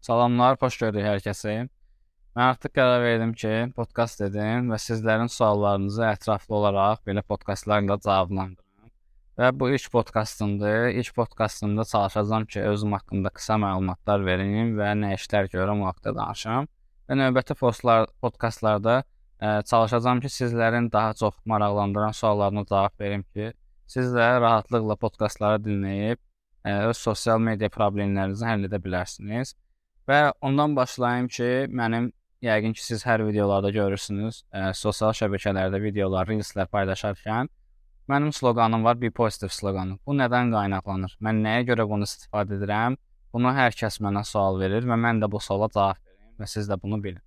Salamlar, xoş gördük hər kəsi. Mən artıq qərar verdim ki, podkast edim və sizlərin suallarınızı ətraflı olaraq belə podkastlarla cavablandırım. Və bu ilk podkastımdır. İlk podkastımda çalışacağam ki, özüm haqqında qısa məlumatlar verim və nə işlər görürəm o haqqda danışım. Və növbəti postlar, podkastlarda ə, çalışacağam ki, sizlərin daha çox maraqlandıran suallarına cavab verim ki, siz də rahatlıqla podkastları dinləyib ə, öz sosial media problemlərinizi həll edə bilərsiniz. Və ondan başlayım ki, mənim yəqin ki, siz hər videolarda görürsünüz, ə, sosial şəbəkələrdə videolar, reelslər paylaşarkən mənim sloqanım var, be positive sloqanı. Bu nədən qaynaqlanır? Mən nəyə görə bunu istifadə edirəm? Bunu hər kəs mənə sual verir və mən də bu suala cavab verim və siz də bunu bilin.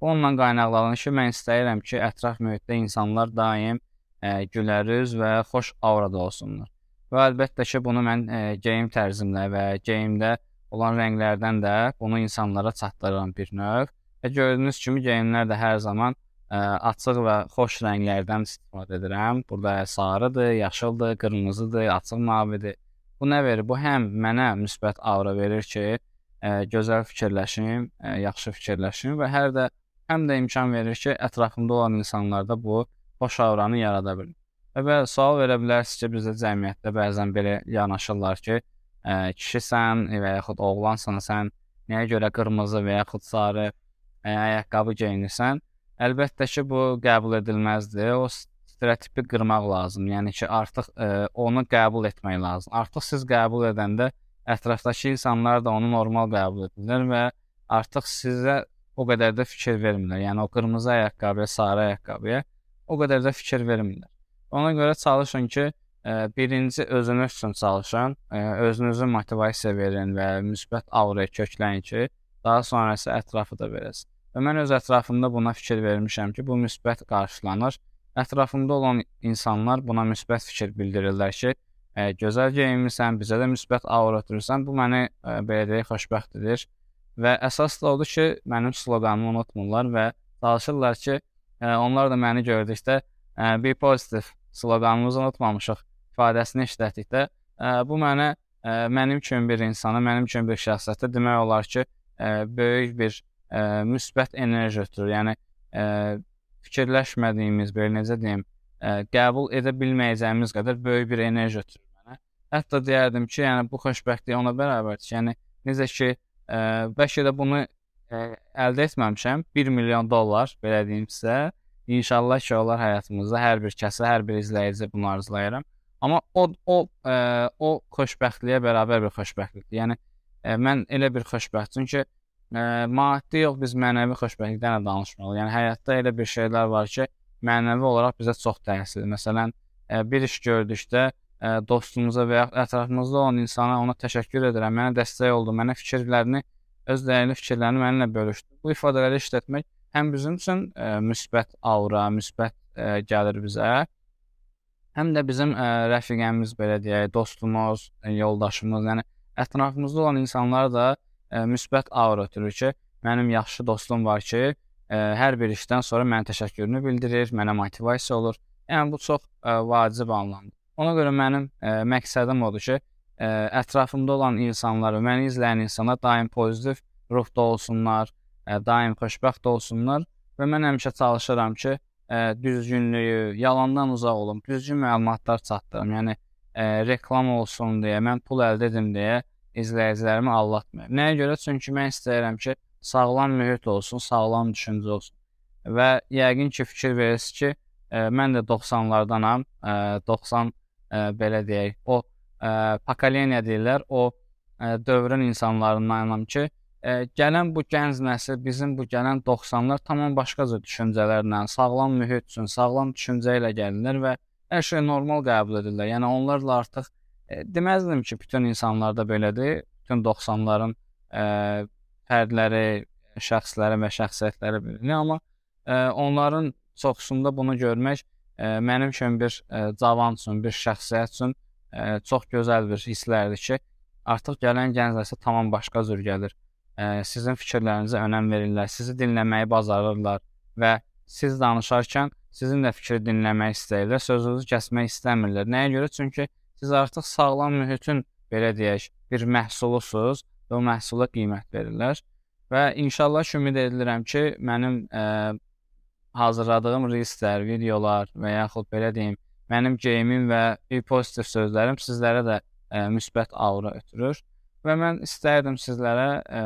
Bu ondan qaynaqlanır ki, mən istəyirəm ki, ətraf mühitdə insanlar daim ə, gülərüz və xoş aurada olsunlar. Və əlbəttə ki, bunu mən ə, geyim tərzimlə və geyimdə olan rənglərdən də bunu insanlara çatdırıram bir növ. Və gördüyünüz kimi geyimlər də hər zaman ə, açıq və xoş rənglərdən istifadə edirəm. Burada sarıdır, yaşıldır, qırmızıdır, açıq mavidir. Bu nə verir? Bu həm mənə müsbət aura verir ki, ə, gözəl fikirləşim, ə, yaxşı fikirləşim və hər də həm də imkan verir ki, ətrafımda olan insanlarda bu xoş auranı yarada bilim. Və sual verə bilərsiniz ki, bizdə cəmiyyətdə bəzən belə yanaşırlar ki, ə, kişisən və yaxud oğlansan, sən nəyə görə qırmızı və yaxud sarı ə, ayaqqabı geyinirsən? Əlbəttə ki, bu qəbul edilməzdir. O stereotipi qırmaq lazım. Yəni ki, artıq ə, onu qəbul etmək lazım. Artıq siz qəbul edəndə ətrafdakı insanlar da onu normal qəbul edirlər və artıq sizə o qədər də fikir vermirlər. Yəni o qırmızı ayaqqabıya, sarı ayaqqabıya o qədər də fikir vermirlər. Ona görə çalışın ki, birinci özünüz üçün çalışın, özünüzü motivasiya verin və müsbət auraya kökləyin ki, daha sonrası ətrafı da verəsiz. Və mən öz ətrafımda buna fikir vermişəm ki, bu müsbət qarşılanır. Ətrafımda olan insanlar buna müsbət fikir bildirirlər ki, ə, gözəl geyinmisən, bizə də müsbət aura ötürürsən. Bu məni ə, belə deyək xoşbəxt edir. Və əsas da odur ki, mənim sloqanımı unutmurlar və çalışırlar ki, ə, onlar da məni gördükdə ə, be positive sloqanımızı unutmamışıq ifadəsini işlətdikdə, bu mənə mənim kimi bir insana, mənim kimi bir şəxsiyyətə demək olar ki, böyük bir müsbət enerji ötürür. Yəni fikirləşmədiyimiz, belə necə deyim, qəbul edə bilməyəcəyimiz qədər böyük bir enerji ötürür mənə. Hətta deyərdim ki, yəni bu xoşbəxtlik ona bərabərdir. Yəni necə ki, bəlkə də bunu əldə etməmişəm, 1 milyon dollar belə deyim sizə. İnşallah ki, olar həyatımızda hər bir kəsə, hər bir izləyici bunu arzulayıram. Amma o o ə, o xoşbəxtliyə bərabər bir xoşbəxtlikdir. Yəni ə, mən elə bir xoşbəxtəm ki, ə, maddi yox, biz mənəvi xoşbəxtlikdən də danışmalıyıq. Yəni həyatda elə bir şeylər var ki, mənəvi olaraq bizə çox təsirli. Məsələn, ə, bir iş gördükdə ə, dostumuza və ya ətrafımızda olan insana ona təşəkkür edirəm. Mənə dəstək oldu, mənə fikirlərini, öz dəyərli fikirlərini mənimlə bölüşdü. Bu ifadələri işlətmək həm bizim üçün ə, müsbət aura, müsbət ə, gəlir bizə, həm də bizim ə, rəfiqəmiz belə deyək, dostumuz, yoldaşımız, yəni ətrafımızda olan insanlar da ə, müsbət aura ötürür ki, mənim yaxşı dostum var ki, ə, hər bir işdən sonra mənə təşəkkürünü bildirir, mənə motivasiya olur. Yəni bu çox ə, vacib anlamdır. Ona görə mənim ə, məqsədim odur ki, ə, ətrafımda olan insanlar məni izləyən insanlar daim pozitiv ruhda olsunlar, ə, daim xoşbəxt olsunlar və mən həmişə çalışıram ki, ə, düzgünlüyü, yalandan uzaq olum, düzgün məlumatlar çatdırım. Yəni ə, reklam olsun deyə, mən pul əldə edim deyə izləyicilərimi aldatmayım. Nəyə görə? Çünki mən istəyirəm ki, sağlam mühit olsun, sağlam düşüncə olsun. Və yəqin ki, fikir verirsiniz ki, ə, mən də 90-lardanam. Ə, 90 ə, belə deyək, o ə, pokoleniya deyirlər, o ə, dövrün insanlarındanam ki, ə, gələn bu gənc nəsil, bizim bu gələn 90-lar tamam başqa cür düşüncələrlə, sağlam mühit üçün, sağlam düşüncə ilə gəlirlər və hər şey normal qəbul edirlər. Yəni onlarla artıq ə, deməzdim ki, bütün insanlarda belədir. Bütün 90-ların ə, fərdləri, şəxsləri və şəxsiyyətləri belədir, amma ə, onların çoxsunda bunu görmək ə, mənim kimi bir ə, cavan üçün, bir şəxsiyyət üçün ə, çox gözəl bir hisslərdir ki, artıq gələn gənclər isə tamam başqa cür gəlir ə, sizin fikirlərinizə önəm verirlər, sizi dinləməyi bacarırlar və siz danışarkən sizin də fikri dinləmək istəyirlər, sözünüzü kəsmək istəmirlər. Nəyə görə? Çünki siz artıq sağlam mühitin belə deyək, bir məhsulusunuz və o məhsula qiymət verirlər. və inşallah ümid edirəm ki, mənim ə, hazırladığım reelslər, videolar və yaxud belə deyim, mənim geyimim və bir pozitiv sözlərim sizlərə də ə, müsbət aura ötürür və mən istərdim sizlərə ə,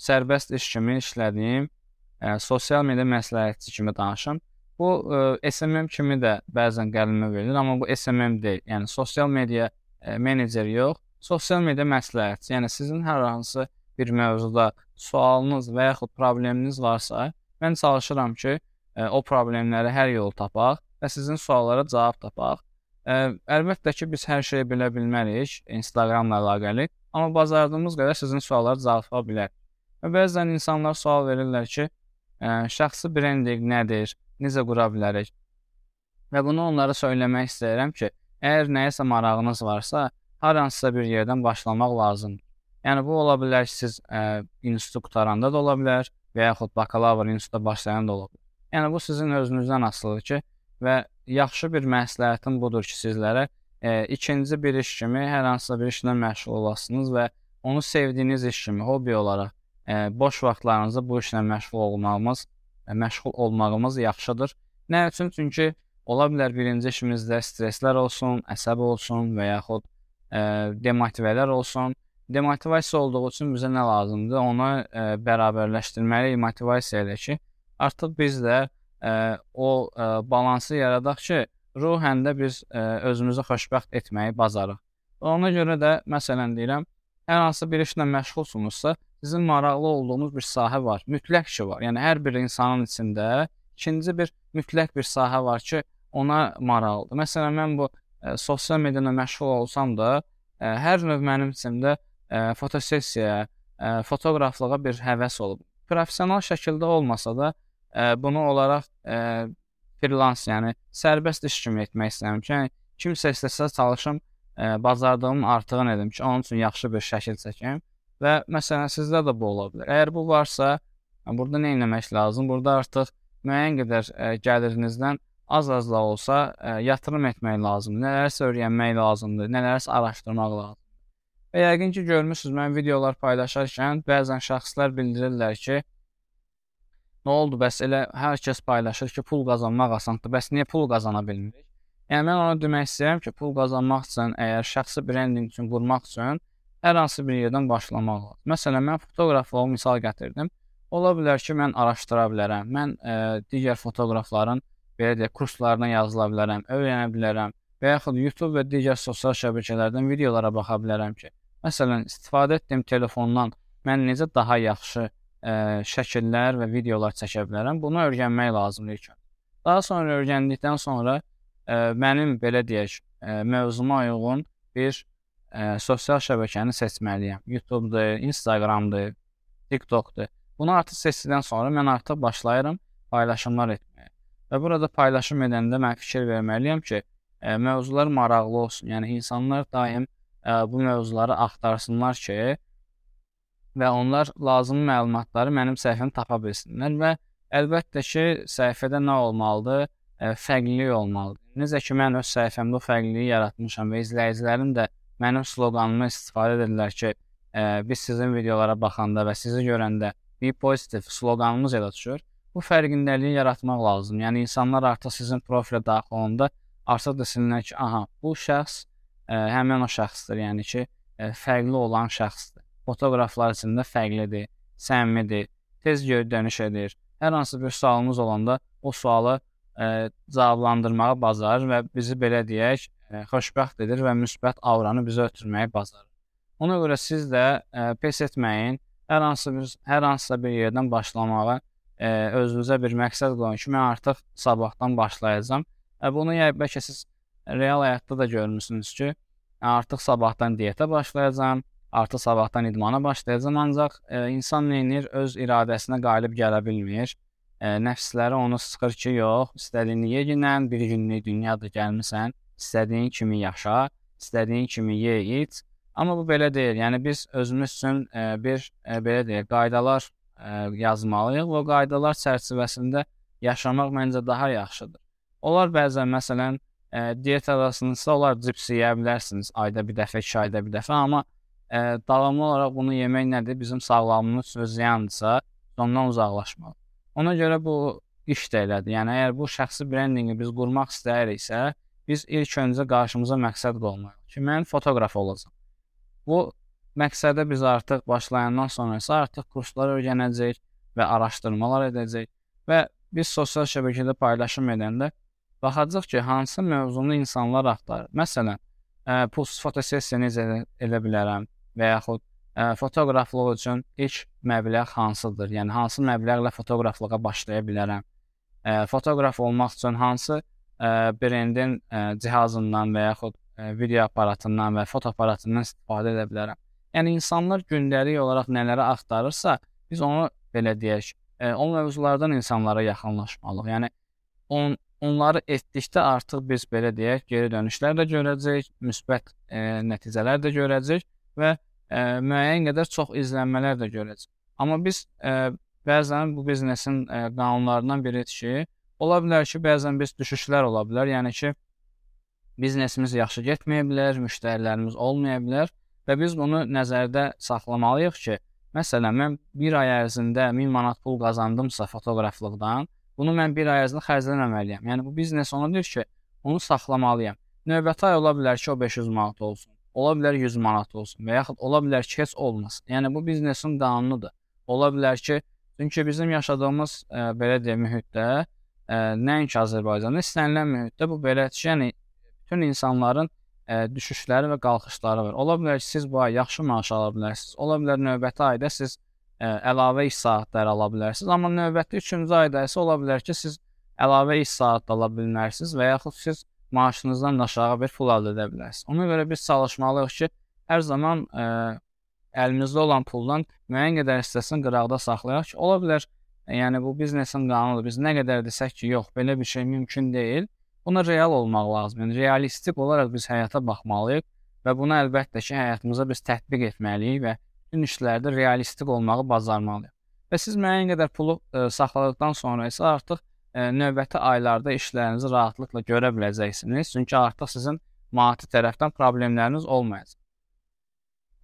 sərbəst iş kimi işlədiyim ə, sosial media məsləhətçi kimi danışım. Bu ə, SMM kimi də bəzən qəlimə verilir, amma bu SMM deyil. Yəni sosial media ə, meneceri yox, sosial media məsləhətçi. Yəni sizin hər hansı bir mövzuda sualınız və yaxud probleminiz varsa, mən çalışıram ki, ə, o problemləri hər yolu tapaq və sizin suallara cavab tapaq. Ə, əlbəttə ki, biz hər şeyi bilə bilmərik Instagramla əlaqəli, amma bacardığımız qədər sizin suallara cavab tapa bilərik. Və bəzən insanlar sual verirlər ki, ə, şəxsi brendinq nədir, necə qura bilərik? Və bunu onlara söyləmək istəyirəm ki, əgər nəyəsə marağınız varsa, hər hansısa bir yerdən başlamaq lazımdır. Yəni bu ola bilər ki, siz ə, institut qutaranda da ola bilər və yaxud bakalavr institutda başlayan da ola bilər. Yəni bu sizin özünüzdən asılıdır ki, və yaxşı bir məsləhətim budur ki, sizlərə ə, ikinci bir iş kimi hər hansısa bir işlə məşğul olasınız və onu sevdiyiniz iş kimi, hobbi olaraq ə, boş vaxtlarınızda bu işlə məşğul olmağımız, ə, məşğul olmağımız yaxşıdır. Nə üçün? Çünki ola bilər birinci işimizdə stresslər olsun, əsəb olsun və yaxud ə, demotivələr olsun. Demotivasiya olduğu üçün bizə nə lazımdır? Onu ə, bərabərləşdirməliyik motivasiya ilə ki, artıq biz də ə, o ə, balansı yaradaq ki, ruhən də biz ə, özümüzü xoşbəxt etməyi bacarıq. Ona görə də məsələn deyirəm, hər hansı bir işlə məşğulsunuzsa, sizin maraqlı olduğunuz bir sahə var, mütləq ki var. Yəni hər bir insanın içində ikinci bir mütləq bir sahə var ki, ona maraqlıdır. Məsələn, mən bu ə, sosial mediada məşğul olsam da, ə, hər növ mənim içimdə ə, fotosessiyaya, ə, fotoqraflığa bir həvəs olub. Professional şəkildə olmasa da, ə, bunu olaraq ə, freelance, yəni sərbəst iş kimi etmək istəyirəm ki, yəni, kimsə istəsə çalışım, ə, bacardığım artığını edim ki, onun üçün yaxşı bir şəkil çəkim və məsələn sizdə də bu ola bilər. Əgər bu varsa, burada nə etmək lazım? Burada artıq müəyyən qədər ə, gəlirinizdən az-az da olsa ə, yatırım etmək lazımdır. Nələrsə öyrənmək lazımdır, nələrsə araşdırmaq lazımdır. Və yəqin ki, görmüsüz, mən videolar paylaşarkən bəzən şəxslər bildirirlər ki, nə oldu, bəs elə hər kəs paylaşır ki, pul qazanmaq asandır, bəs niyə pul qazana bilmirik? Yəni mən ona demək istəyirəm ki, pul qazanmaq üçün, əgər şəxsi brendinq üçün qurmaq üçün hər hansı bir yerdən başlamaq lazım. Məsələn, mən fotoqraflığı misal gətirdim. Ola bilər ki, mən araşdıra bilərəm. Mən ə, digər fotoqrafların belə deyək, kurslarına yazıla bilərəm, öyrənə bilərəm və yaxud YouTube və digər sosial şəbəkələrdən videolara baxa bilərəm ki, məsələn, istifadə etdiyim telefondan mən necə daha yaxşı ə, şəkillər və videolar çəkə bilərəm, bunu öyrənmək lazımdır ilk. Daha sonra öyrəndikdən sonra ə, mənim belə deyək, ə, mövzuma uyğun bir ə, sosial şəbəkəni seçməliyəm. YouTube-dur, Instagram-dır, TikTok-dur. Bunu artıq seçdikdən sonra mən artıq başlayıram paylaşımlar etməyə. Və burada paylaşım edəndə mən fikir verməliyəm ki, ə, e, mövzular maraqlı olsun. Yəni insanlar daim ə, e, bu mövzuları axtarsınlar ki, və onlar lazımi məlumatları mənim səhifəmdə tapa bilsinlər və əlbəttə ki, səhifədə nə olmalıdır? Ə, e, fərqlilik olmalıdır. Necə ki, mən öz səhifəmdə o fərqliliyi yaratmışam və izləyicilərim də mənim sloqanımı istifadə edirlər ki, ə, biz sizin videolara baxanda və sizi görəndə bir pozitiv sloqanımız elə düşür bu fərqindəliyi yaratmaq lazım. Yəni insanlar artıq sizin profilə daxil olanda artıq desinlər ki, aha, bu şəxs ə, e, həmin o şəxsdir. Yəni ki, ə, e, fərqli olan şəxsdir. Fotoqraflar içində fərqlidir, səmimidir, tez geri dönüş edir. Hər hansı bir sualımız olanda o sualı ə, e, cavablandırmağı bacarır və bizi belə deyək, ə, xoşbəxt edir və müsbət auranı bizə ötürməyi bacarır. Ona görə siz də ə, pes etməyin. Hər hansı bir hər hansısa bir yerdən başlamağa ə, özünüzə bir məqsəd qoyun ki, mən artıq sabahdan başlayacağam. Və bunu bəlkə siz real həyatda da görmüsünüz ki, artıq sabahdan dietə başlayacağam, artıq sabahdan idmana başlayacağam, ancaq ə, insan neynir öz iradəsinə qalib gələ bilmir. Ə, nəfsləri onu sıxır ki, yox, istədiyini ye ginən, bir günlük dünyadır gəlmisən, istədiyin kimi yaşa, istədiyin kimi ye, iç. Amma bu belə deyil. Yəni biz özümüz üçün ə, bir ə, belə deyək, qaydalar ə, yazmalıyıq o qaydalar çərçivəsində yaşamaq məncə daha yaxşıdır. Onlar bəzən məsələn ə, diyet arasınızsa onlar cips yeyə bilərsiniz ayda bir dəfə, iki ayda bir dəfə, amma ə, davamlı olaraq bunu yemək nədir? Bizim sağlamlığımız üçün ziyandısa, ondan uzaqlaşmaq. Ona görə bu iş də elədir. Yəni əgər bu şəxsi brendinqi biz qurmaq istəyiriksə, biz ilk öncə qarşımıza məqsəd qoymalıyıq ki, mən fotoqraf olacağam. Bu məqsədə biz artıq başlayandan sonra isə artıq kurslar öyrənəcəyik və araşdırmalar edəcəyik və biz sosial şəbəkədə paylaşım edəndə baxacağıq ki, hansı mövzunu insanlar axtarır. Məsələn, ə, post fotosessiya necə edə bilərəm və yaxud ə, fotoqraflıq üçün ilk məbləğ hansıdır? Yəni hansı məbləğlə fotoqraflığa başlaya bilərəm? Ə, fotoqraf olmaq üçün hansı ə, brendin ə, cihazından və yaxud ə, video aparatından və fotoaparatından istifadə edə bilərəm? Yəni insanlar gündəlik olaraq nələri axtarırsa, biz onu belə deyək, ə, o mövzulardan insanlara yaxınlaşmalıyıq. Yəni on onları etdikdə artıq biz belə deyək, geri dönüşlər də görəcəyik, müsbət ə, nəticələr də görəcəyik və ə, müəyyən qədər çox izlənmələr də görəcəyik. Amma biz ə, bəzən bu biznesin ə, qanunlarından biridir ki, ola bilər ki, bəzən biz düşüşlər ola bilər. Yəni ki, biznesimiz yaxşı getməyə bilər, müştərilərimiz olmaya bilər və biz bunu nəzərdə saxlamalıyıq ki, məsələn, mən 1 ay ərzində 1000 manat pul qazandımsa fotoqraflıqdan, bunu mən 1 ay ərzində xərcləməməliyəm. Yəni bu biznes ona deyir ki, onu saxlamalıyam. Növbəti ay ola bilər ki, o 500 manat olsun. Ola bilər 100 manat olsun və yaxud ola bilər ki, heç olmasın. Yəni bu biznesin qanunudur. Ola bilər ki, çünki bizim yaşadığımız ə, belə deyə mühitdə ə, nəinki Azərbaycanda istənilən mühitdə bu belədir yəni bütün insanların ə, düşüşləri və qalxışları var. Ola bilər ki, siz bu ay yaxşı maaş ala bilərsiniz. Ola bilər növbəti ayda siz ə, əlavə iş saatları ala bilərsiniz. Amma növbəti 3-cü ayda isə ola bilər ki, siz əlavə iş saat ala bilmərsiniz və yaxud siz maaşınızdan aşağı bir pul əldə edə bilərsiniz. Ona görə biz çalışmalıyıq ki, hər zaman ə, əlimizdə olan puldan müəyyən qədər hissəsini qıraqda saxlayaq ki, ola bilər yəni bu biznesin qanunudur. Biz nə qədər desək ki, yox, belə bir şey mümkün deyil Buna real olmaq lazımdır. Yəni realistik olaraq biz həyata baxmalıyıq və bunu əlbəttə ki, həyatımıza biz tətbiq etməliyik və bütün işlərdə realistik olmağı bacarmalıyıq. Və siz müəyyən qədər pulu ə, e, saxladıqdan sonra isə artıq e, növbəti aylarda işlərinizi rahatlıqla görə biləcəksiniz. Çünki artıq sizin maddi tərəfdən problemləriniz olmayacaq.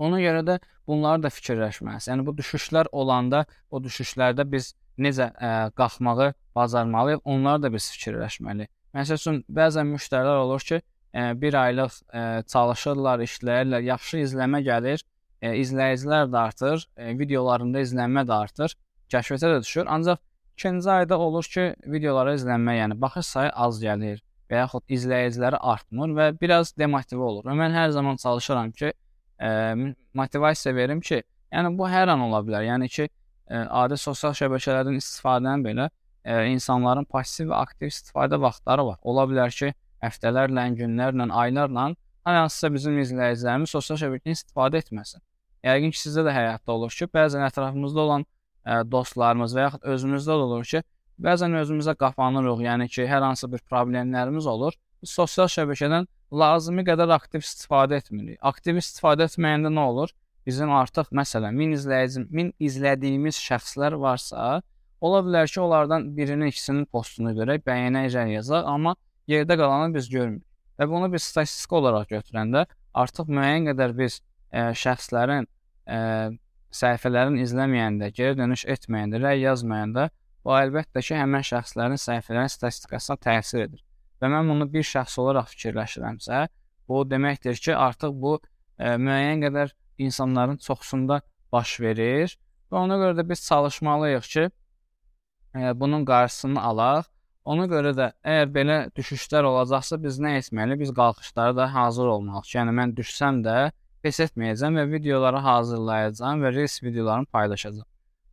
Ona görə də bunları da fikirləşməlisiniz. Yəni bu düşüşlər olanda, o düşüşlərdə biz necə ə, e, qalxmağı bacarmalıyıq, onları da biz fikirləşməliyik. Məsəl üçün bəzən müştərilər olur ki, ə, bir aylıq ə, çalışırlar, işləyirlər, yaxşı izləmə gəlir, ə, izləyicilər də artır, ə, videolarında izlənmə də artır, kəşfiyyata da düşür. Ancaq ikinci ayda olur ki, videolara izlənmə, yəni baxış sayı az gəlir və yaxud izləyiciləri artmır və biraz demotivə olur. Və mən hər zaman çalışıram ki, ə, motivasiya verim ki, yəni bu hər an ola bilər. Yəni ki, ə, adi sosial şəbəkələrdən istifadəni belə ə, insanların passiv və aktiv istifadə vaxtları var. Ola bilər ki, həftələrlə, günlərlə, aylarla hansısa bizim izləyicilərimiz sosial şəbəkədən istifadə etməsin. Yəqin ki, sizdə də həyatda olur ki, bəzən ətrafımızda olan ə, dostlarımız və yaxud özümüzdə də olur ki, bəzən özümüzə qapanırıq, yəni ki, hər hansı bir problemlərimiz olur. Biz sosial şəbəkədən lazımi qədər aktiv istifadə etmirik. Aktiv istifadə etməyəndə nə olur? Bizim artıq məsələn 1000 izləyici, 1000 izlədiyimiz şəxslər varsa, Ola bilər ki, onlardan birinin, ikisinin postunu görək, bəyənəcək yazaq, amma yerdə qalanı biz görmürük. Və bunu biz statistik olaraq götürəndə artıq müəyyən qədər biz ə, şəxslərin ə, səhifələrin izləməyəndə, geri dönüş etməyəndə, rəy yazmayanda bu əlbəttə ki, həmin şəxslərin səhifələrin statistikasına təsir edir. Və mən bunu bir şəxs olaraq fikirləşirəmsə, bu deməkdir ki, artıq bu ə, e, müəyyən qədər insanların çoxsunda baş verir və ona görə də biz çalışmalıyıq ki, bunun qarşısını alaq. Ona görə də əgər belə düşüşlər olacaqsa biz nə etməliyik? Biz qalxışlara da hazır olmalıyıq. Yəni mən düşsəm də pes etməyəcəm və videoları hazırlayacağam və reels videolarını paylaşacağam.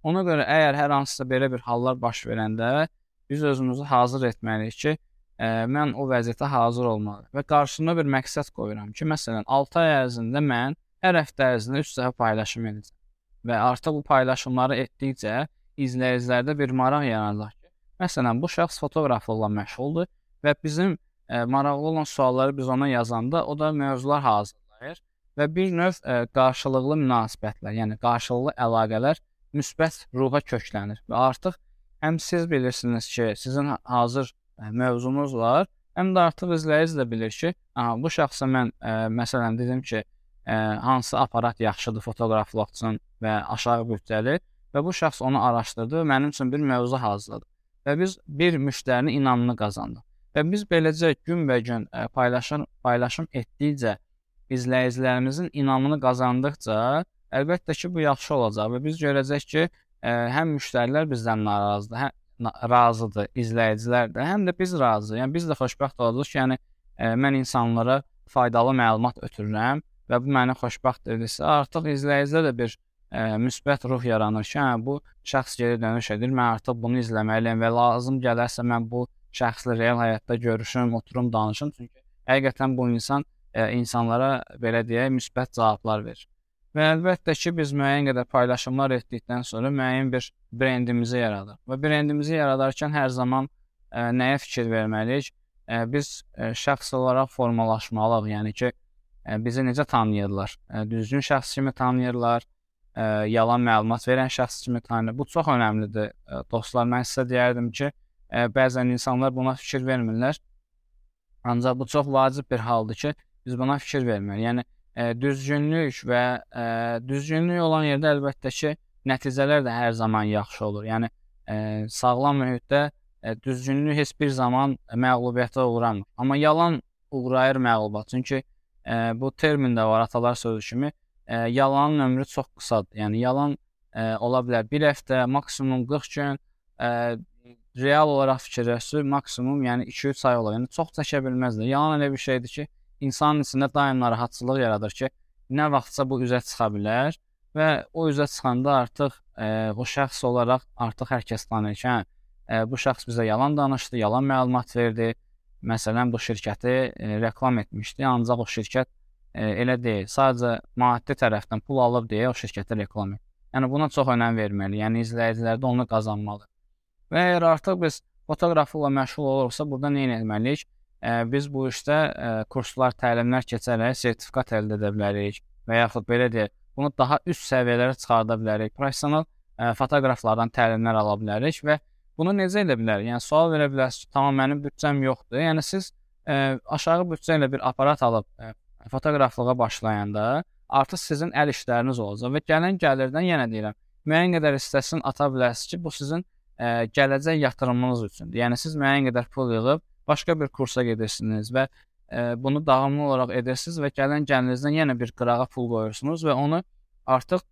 Ona görə əgər hər hansısa belə bir hallar baş verəndə biz özümüzü hazır etməliyik ki, ə, mən o vəziyyətə hazır olmalıyam və qarşıma bir məqsəd qoyuram ki, məsələn 6 ay ərzində mən hər həftə ərzində 3 dəfə paylaşım edəcəm. Və artıq bu paylaşımları etdikcə izləyicilərdə bir maraq yaranacaq ki, məsələn, bu şəxs fotoqraflıqla məşğuldur və bizim ə, e, maraqlı olan sualları biz ona yazanda o da mövzular hazırlayır və bir növ ə, e, qarşılıqlı münasibətlər, yəni qarşılıqlı əlaqələr müsbət ruha köklənir və artıq həm siz bilirsiniz ki, sizin hazır ə, e, mövzunuz var, həm də artıq izləyici də bilir ki, aha, bu şəxsə mən ə, məsələn dedim ki, ə, hansı aparat yaxşıdır fotoqraflıq üçün və aşağı büdcəli və bu şəxs onu araşdırdı mənim üçün bir mövzu hazırladı. Və biz bir müştərinin inamını qazandıq. Və biz beləcə günbəgün paylaşım paylaşım etdikcə izləyicilərimizin inamını qazandıqca əlbəttə ki, bu yaxşı olacaq və biz görəcək ki, ə, həm müştərilər bizdən narazıdır, həm razıdır, izləyicilər də, həm də biz razıyıq. Yəni biz də xoşbəxt olacağıq ki, yəni ə, mən insanlara faydalı məlumat ötürürəm və bu məni xoşbəxt edirsə, artıq izləyicilər də bir ə, müsbət ruh yaranır ki, hə, bu şəxs geri dönüş edir, mən artıq bunu izləməliyəm və lazım gələrsə mən bu şəxslə real həyatda görüşüm, oturum, danışım, çünki həqiqətən bu insan ə, insanlara belə deyək, müsbət cavablar verir. Və əlbəttə ki, biz müəyyən qədər paylaşımlar etdikdən sonra müəyyən bir brendimizi yaradırıq. Və brendimizi yaradarkən hər zaman ə, nəyə fikir verməliyik? Ə, biz ə, şəxs olaraq formalaşmalıyıq. Yəni ki, ə, bizi necə tanıyırlar? Ə, düzgün şəxs kimi tanıyırlar, ə, yalan məlumat verən şəxs kimi tanıyırlar. Bu çox əhəmilidir. Ə, dostlar, mən sizə deyərdim ki, ə, bəzən insanlar buna fikir vermirlər. Ancaq bu çox vacib bir haldır ki, biz buna fikir verməliyik. Yəni ə, düzgünlük və ə, düzgünlük olan yerdə əlbəttə ki, nəticələr də hər zaman yaxşı olur. Yəni ə, sağlam mühitdə ə, düzgünlük heç bir zaman məğlubiyyətə uğramır. Amma yalan uğrayır məğlubiyyət. Çünki ə, bu termin də var atalar sözü kimi. Ə, yalanın ömrü çox qısadır. Yəni yalan ə, ola bilər 1 həftə, maksimum 40 gün, ə, real olaraq fikirləşsək, maksimum yəni 2-3 ay olar. Yəni çox çəkə bilməzlər. Yalan elə bir şeydir ki, insanın içində daim narahatçılıq yaradır ki, nə vaxtsa bu üzə çıxa bilər və o üzə çıxanda artıq ə, o şəxs olaraq artıq hər kəs tanıyır ki, hə, ə, bu şəxs bizə yalan danışdı, yalan məlumat verdi. Məsələn, bu şirkəti ə, reklam etmişdi, ancaq o şirkət ə, elə deyil. Sadəcə maddi tərəfdən pul alıb deyə o şirkəti reklam etdi. Yəni buna çox önəm verməli. Yəni izləyicilər də onu qazanmalı. Və əgər artıq biz fotoqraflıqla məşğul olursa, burada nə etməliyik? Biz bu işdə kurslar, təlimlər keçərək sertifikat əldə edə bilərik və yaxud belə deyək, bunu daha üst səviyyələrə çıxarda bilərik. Professional fotoqraflardan təlimlər ala bilərik və bunu necə edə bilərik? Yəni sual verə bilərsiniz, tamam mənim büdcəm yoxdur. Yəni siz ə, aşağı büdcə ilə bir aparat alıb ə, fotoqraflığa başlayanda artıq sizin əl işləriniz olacaq və gələn gəlirdən yenə deyirəm, müəyyən qədər hissəsini ata bilərsiniz ki, bu sizin ə, gələcək yatırımınız üçündür. Yəni siz müəyyən qədər pul yığıb başqa bir kursa gedirsiniz və ə, bunu davamlı olaraq edirsiniz və gələn gəlirinizdən yenə bir qırağa pul qoyursunuz və onu artıq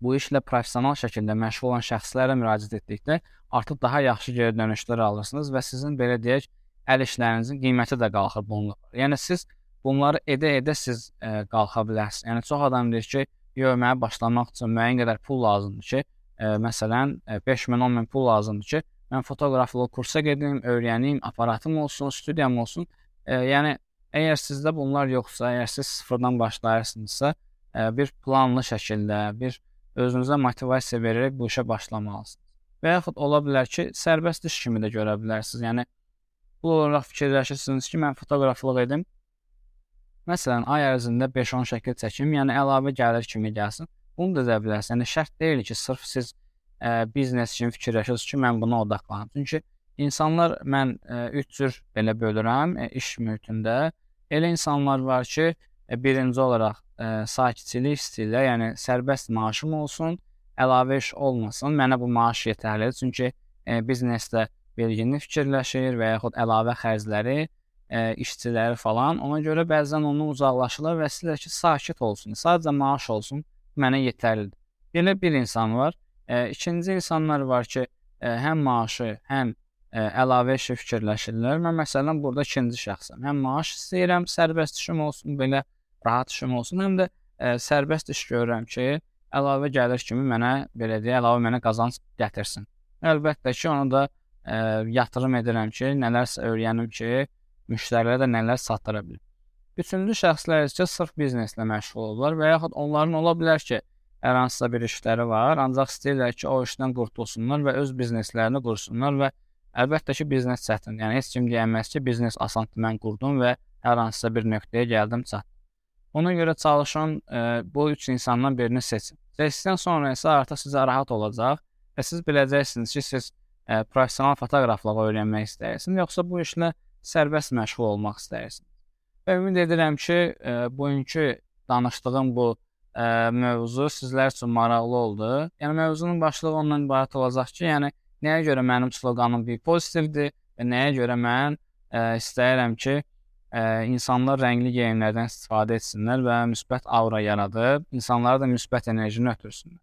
bu işlə professional şəkildə məşğul olan şəxslərə müraciət etdikdə artıq daha yaxşı geri dönüşlər alırsınız və sizin belə deyək əl işlərinizin qiyməti də qalxır bununla. Yəni siz bunları edə-edə siz ə, qalxa bilərsiniz. Yəni çox adam deyir ki, yövməyə başlamaq üçün müəyyən qədər pul lazımdır ki, ə, məsələn 5000, 10000 pul lazımdır ki, mən fotoqraflıq kursa gedim, öyrənim, aparatım olsun, studiyam olsun. E, yəni əgər sizdə bunlar yoxsa, əgər siz sıfırdan başlayırsınızsa, e, bir planlı şəkildə, bir özünüzə motivasiya verərək bu işə başlamalısınız. Və yaxud ola bilər ki, sərbəst iş kimi də görə bilərsiniz. Yəni bu olaraq fikirləşirsiniz ki, mən fotoqraflıq edim. Məsələn, ay ərzində 5-10 şəkil çəkim, yəni əlavə gəlir kimi gəlsin. Bunu da edə bilərsiniz. Yəni şərt deyil ki, sırf siz ə, biznes kimi fikirləşirsiniz ki, mən buna odaqlanım. Çünki insanlar mən ə, üç cür belə bölürəm ə, iş mühitində. Elə insanlar var ki, ə, birinci olaraq ə, sakitçilik istəyirlər, yəni sərbəst maaşım olsun, əlavə iş olmasın. Mənə bu maaş yetərlidir. Çünki ə, biznesdə belginli fikirləşir və yaxud əlavə xərcləri, ə, işçiləri falan. Ona görə bəzən onu uzaqlaşırlar və istəyirlər ki, sakit olsun, sadəcə maaş olsun, mənə yetərlidir. Belə bir insan var. Ə, ikinci insanlar var ki, ə, həm maaşı, həm ə, əlavə işə fikirləşirlər. Mən məsələn burada ikinci şəxsəm. Həm maaş istəyirəm, sərbəst işim olsun, belə rahat işim olsun, həm də ə, sərbəst iş görürəm ki, əlavə gəlir kimi mənə belə deyə, əlavə mənə qazanc gətirsin. Əlbəttə ki, onu da ə, yatırım edirəm ki, nələrsə öyrənim ki, müştərilərə də nələr satıra bilim. Üçüncü şəxslər isə sırf bizneslə məşğul olurlar və yaxud onların ola bilər ki, hər hansısa bir işləri var, ancaq istəyirlər ki, o işdən qurtulsunlar və öz bizneslərini qursunlar və əlbəttə ki, biznes çətindir. Yəni heç kim deyəməz ki, biznes asandır, mən qurdum və hər hansısa bir nöqtəyə gəldim, çatdım. Ona görə çalışın e, bu üç insandan birini seçin. Seçdikdən sonra isə artıq sizə rahat olacaq və siz biləcəksiniz ki, siz e, professional fotoqraflığı öyrənmək istəyirsiniz, yoxsa bu işlə sərbəst məşğul olmaq istəyirsiniz. Və ümid edirəm ki, e, bugünkü danışdığım bu ə, mövzu sizlər üçün maraqlı oldu. Yəni mövzunun başlığı ondan ibarət olacaq ki, yəni nəyə görə mənim sloqanım bir pozitivdir və nəyə görə mən ə, istəyirəm ki, ə, insanlar rəngli geyimlərdən istifadə etsinlər və müsbət aura yaradıb insanlara da müsbət enerjini ötürsünlər.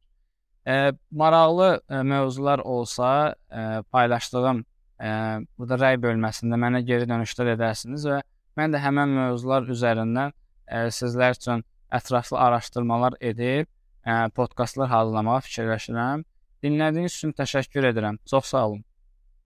Ə, maraqlı ə, mövzular olsa, ə, paylaşdığım ə, burada rəy bölməsində mənə geri dönüşlər edərsiniz və mən də həmin mövzular üzərindən ə, sizlər üçün ətraflı araşdırmalar edib ə, podkastlar hazırlamağa fikirləşirəm. Dinlədiyiniz üçün təşəkkür edirəm. Çox sağ olun.